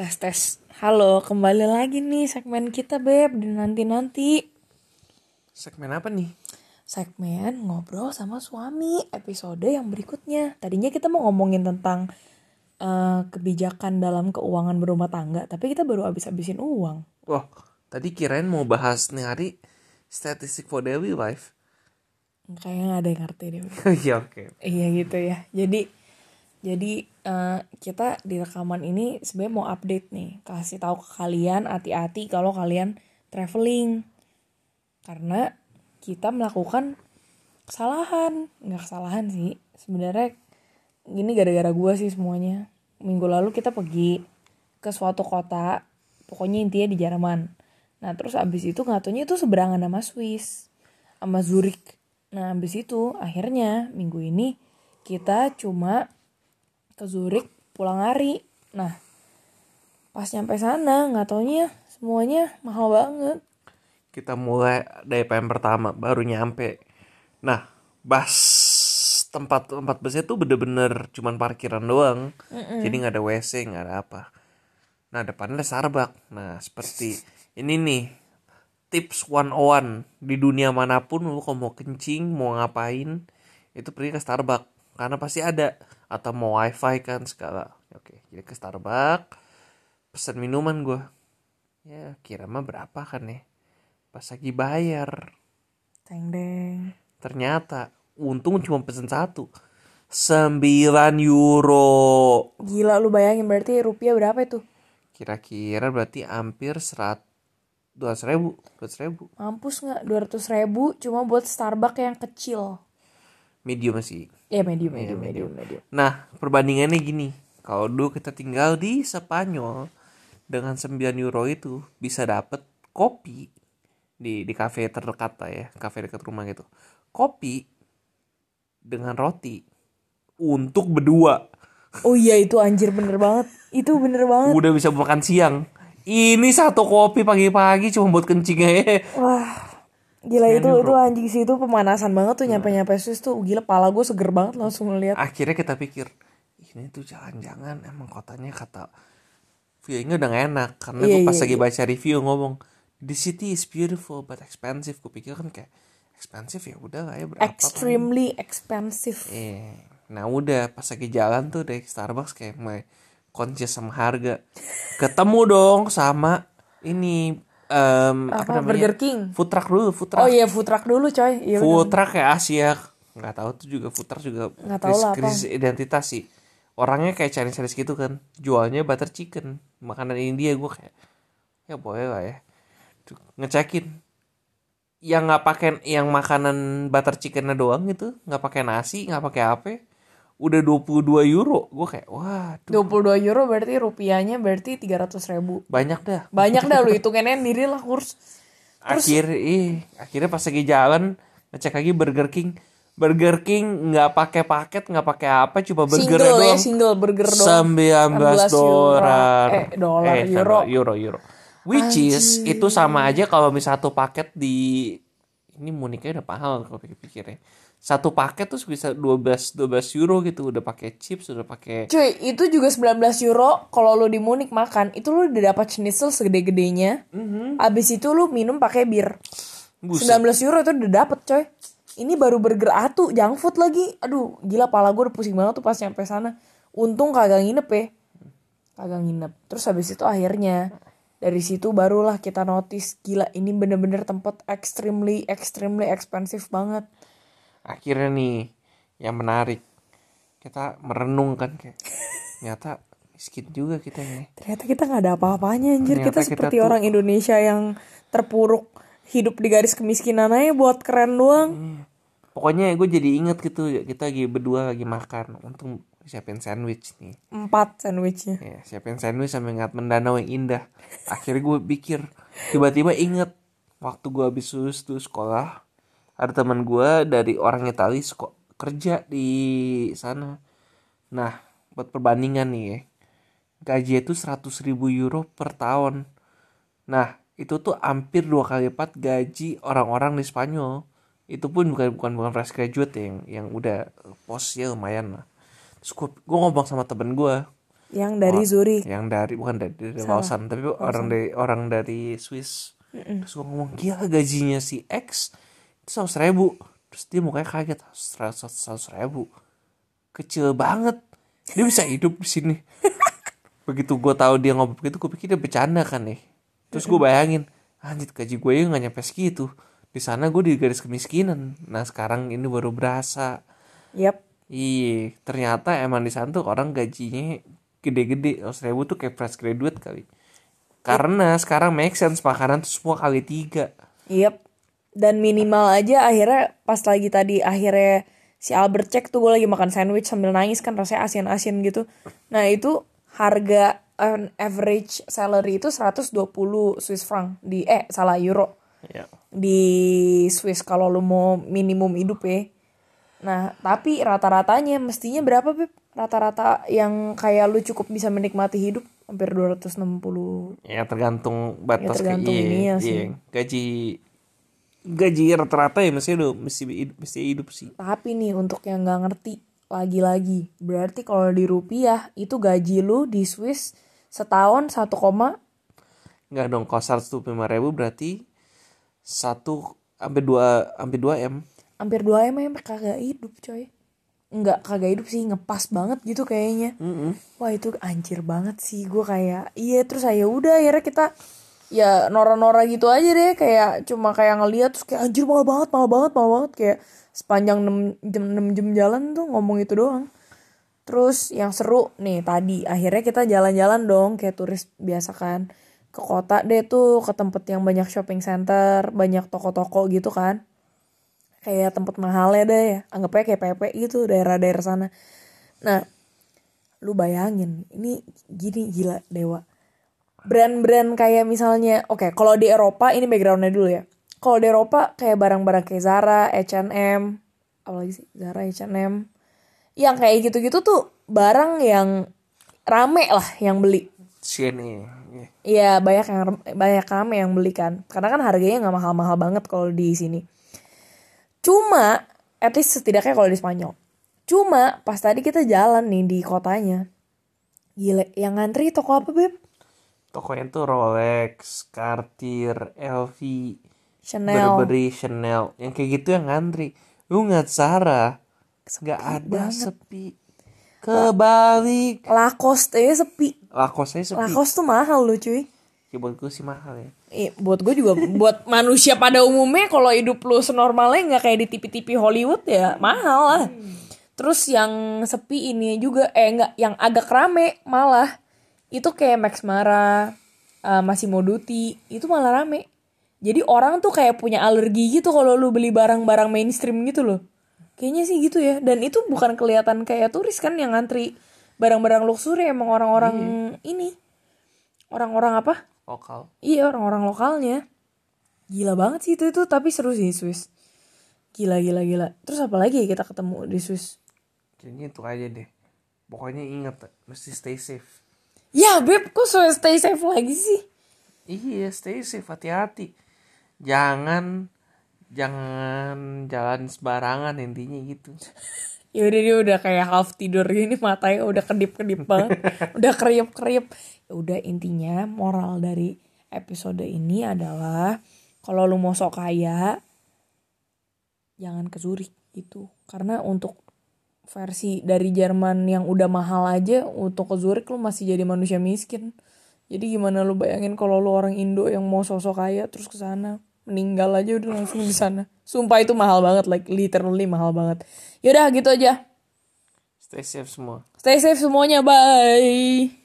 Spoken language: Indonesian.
tes tes halo kembali lagi nih segmen kita beb di nanti nanti Segmen apa nih? segmen ngobrol sama suami episode yang berikutnya tadinya kita mau ngomongin tentang eh, kebijakan dalam keuangan berumah tangga tapi kita baru habis-habisin uang Wah, tadi kirain mau bahas nih hari statistik for daily life. kayaknya nggak ada yang ngerti deh Iya oke. Iya gitu ya. Jadi jadi eh, kita di rekaman ini sebenarnya mau update nih, kasih tahu ke kalian hati-hati kalau kalian traveling. Karena kita melakukan kesalahan, nggak kesalahan sih. Sebenarnya ini gara-gara gua sih semuanya. Minggu lalu kita pergi ke suatu kota, pokoknya intinya di Jerman. Nah terus abis itu ngatunya itu seberangan sama Swiss, sama Zurich. Nah abis itu akhirnya minggu ini kita cuma ke Zurich pulang hari. Nah pas nyampe sana nggak taunya semuanya mahal banget. Kita mulai dari PM pertama baru nyampe. Nah, bus tempat tempat busnya tuh bener-bener cuman parkiran doang. Jadi nggak ada WC, nggak ada apa. Nah, depannya ada Starbucks. Nah, seperti ini nih tips 101 di dunia mana pun lu kalau mau kencing, mau ngapain, itu pergi ke Starbucks karena pasti ada atau mau wifi kan segala. Oke, jadi ke Starbucks pesen minuman gua. Ya, kira mah berapa kan ya? Pas lagi bayar, Teng deng. ternyata untung cuma pesen satu. 9 euro. Gila lu bayangin berarti rupiah berapa itu? Kira-kira berarti hampir serat dua ribu, dua ribu. Mampus nggak? 200 ribu cuma buat Starbucks yang kecil. Medium sih. Ya medium, Iya, medium, medium, medium. Nah, perbandingannya gini. Kalau dulu kita tinggal di Spanyol dengan 9 euro itu bisa dapet kopi di di kafe terdekat lah ya, kafe dekat rumah gitu. Kopi dengan roti untuk berdua. Oh iya itu anjir bener banget. Itu bener banget. Udah bisa makan siang. Ini satu kopi pagi-pagi cuma buat kencing aja. Wah, gila itu euro. itu anjing sih itu pemanasan banget tuh nyampe nyampe Swiss tuh gila pala gue seger banget langsung ngeliat. Akhirnya kita pikir, ini tuh jangan-jangan emang kotanya kata feelingnya udah gak enak karena Iya, gue pas iya, lagi baca review ngomong the city is beautiful but expensive gue pikir kan kayak expensive ya udah lah ya berapa. Extremely expensive. Eh, nah udah pas lagi jalan tuh dari Starbucks kayak mulai conscious sama harga ketemu dong sama ini em, apa, Apa, namanya? Burger King? food truck dulu food truck. Oh iya food truck dulu coy. Iya bener. food truck kayak Asia nggak tahu tuh juga food truck juga Nggak tahu lah apa. krisis identitas sih. Orangnya kayak Chinese Chinese gitu kan. Jualnya butter chicken. Makanan India gue kayak ya boleh lah ya. Ngecekin. Yang nggak pakai yang makanan butter chickennya doang gitu. Nggak pakai nasi nggak pakai apa udah 22 euro gue kayak wah 22 euro berarti rupiahnya berarti 300 ribu. banyak dah. Banyak dah lu hitungannya sendiri lah kurs. akhir ih akhirnya pas lagi jalan ngecek lagi Burger King. Burger King nggak pakai paket nggak pakai apa cuma burger Single ya doang single burger doang. 19 dolar. Eh dolar Eh, euro. euro euro. Which is itu sama aja kalau misalnya satu paket di ini Muniknya udah mahal kalau pikir-pikir ya satu paket tuh bisa 12 12 euro gitu udah pakai chips udah pakai Cuy, itu juga 19 euro kalau lu di Munich makan, itu lu udah dapat schnitzel segede-gedenya. Abis itu lu minum pakai bir. Buset. 19 euro itu udah dapet coy. Ini baru burger atu, junk food lagi. Aduh, gila pala gue udah pusing banget tuh pas nyampe sana. Untung kagak nginep ya. Kagak nginep. Terus habis itu akhirnya dari situ barulah kita notice gila ini bener-bener tempat extremely extremely expensive banget. Akhirnya nih yang menarik kita merenung kan kayak ternyata miskin juga kita nih Ternyata kita nggak ada apa-apanya anjir. Ternyata Kita kita seperti tuh- orang Indonesia yang terpuruk hidup di garis kemiskinan aja buat keren doang. pokoknya gue jadi inget gitu kita lagi berdua lagi makan untung siapin sandwich nih Empat sandwichnya. ya siapin sandwich sambil ngeliat mendanau yang indah akhirnya gue pikir tiba-tiba inget waktu gue habis lulus tuh sekolah ada teman gue dari orang Itali seko- kerja di sana. Nah buat perbandingan nih ya. Gaji itu 100 ribu euro per tahun. Nah itu tuh hampir dua kali lipat gaji orang-orang di Spanyol. Itu pun bukan bukan bukan fresh graduate yang yang udah posnya lumayan lah. Terus gue, gue ngomong sama temen gue Yang dari Zurich. yang dari bukan dari, dari Lausanne tapi orang dari orang dari Swiss. Terus gue ngomong gila gajinya si X seratus ribu terus dia mukanya kaget seratus seratus ribu kecil banget dia bisa hidup di sini begitu gue tahu dia ngomong begitu gue pikir dia bercanda kan nih terus gue bayangin anjir gaji gue ya nggak nyampe segitu di sana gue di garis kemiskinan nah sekarang ini baru berasa Yap. Iya, ternyata emang di sana tuh orang gajinya gede-gede. Oh, seribu tuh kayak fresh graduate kali. Karena sekarang make sense makanan tuh semua kali tiga. Yap. Dan minimal aja akhirnya pas lagi tadi akhirnya si Albert cek tuh gue lagi makan sandwich sambil nangis kan rasanya asin-asin gitu. Nah itu harga um, average salary itu 120 Swiss franc di eh salah euro Ya. di Swiss kalau lu mau minimum hidup ya. Nah, tapi rata-ratanya mestinya berapa, Beb? Rata-rata yang kayak lu cukup bisa menikmati hidup hampir 260. Ya tergantung batas Ya, tergantung ke- iya, iya. sih. Gaji gaji rata-rata ya mesti hidup mesti hidup, mesti hidup sih. Tapi nih untuk yang nggak ngerti lagi-lagi, berarti kalau di rupiah itu gaji lu di Swiss setahun 1, Enggak dong, kalau 125 ribu berarti satu sampai dua sampai dua m. hampir 2 mm kagak hidup, coy. Enggak kagak hidup sih, ngepas banget gitu kayaknya. Wah itu anjir banget sih gue kayak iya terus saya udah akhirnya kita ya nora-nora gitu aja deh kayak cuma kayak ngeliat terus kayak anjir mahal banget mahal banget mahal banget. Kayak sepanjang 6 jam 6 jam jalan tuh ngomong itu doang. Terus yang seru nih tadi akhirnya kita jalan-jalan dong kayak turis biasa kan ke kota deh tuh ke tempat yang banyak shopping center banyak toko-toko gitu kan. Kayak tempat mahalnya deh ya anggapnya kayak PP gitu daerah-daerah sana. Nah lu bayangin ini gini gila dewa brand-brand kayak misalnya oke kalau di Eropa ini backgroundnya dulu ya. Kalau di Eropa kayak barang-barang kayak Zara, H&M apalagi sih? Zara, H&M yang kayak gitu-gitu tuh barang yang rame lah yang beli. Sini. Iya. Iya banyak yang banyak rame yang beli kan. Karena kan harganya nggak mahal-mahal banget kalau di sini. Cuma at least setidaknya kalau di Spanyol. Cuma pas tadi kita jalan nih di kotanya gila yang ngantri toko apa beb Tokonya tuh Rolex, Cartier, LV, Chanel Burberry, Chanel. Yang kayak gitu yang ngantri. Lu nggak Zara, nggak ada sepi. Kebalik. Lacoste ya sepi Lacoste sepi. Lacoste tuh mahal loh cuy Ya buat gue sih mahal ya. Eh, buat gue juga buat manusia pada umumnya kalau hidup lu senormalnya nggak kayak di TV-TV Hollywood ya mahal lah. Terus yang sepi ini juga eh nggak yang agak rame malah itu kayak Max Mara, eh, Massimo Dutti itu malah rame. Jadi orang tuh kayak punya alergi gitu kalau lu beli barang-barang mainstream gitu loh. Kayaknya sih gitu ya. Dan itu bukan kelihatan kayak turis kan yang ngantri barang-barang luxury emang orang-orang ini. Orang-orang apa? Lokal. Iya orang-orang lokalnya. Gila banget sih itu itu tapi seru sih Swiss. Gila gila gila. Terus apa lagi ya kita ketemu di Swiss? Kayaknya itu aja deh. Pokoknya ingat, mesti stay safe. Ya beb kok so stay safe lagi sih? Iya, stay safe, hati-hati. Jangan jangan jalan sembarangan intinya gitu. Ya udah dia udah kayak half tidur gini matanya udah kedip-kedip banget. udah kriep-kriep. Ya udah intinya moral dari episode ini adalah kalau lu mau sok kaya jangan ke Zurich gitu. Karena untuk versi dari Jerman yang udah mahal aja untuk ke Zurich lu masih jadi manusia miskin. Jadi gimana lu bayangin kalau lu orang Indo yang mau sosok kaya terus ke sana meninggal aja udah langsung di sana. Sumpah itu mahal banget like literally mahal banget. Yaudah gitu aja. Stay safe semua. Stay safe semuanya, bye.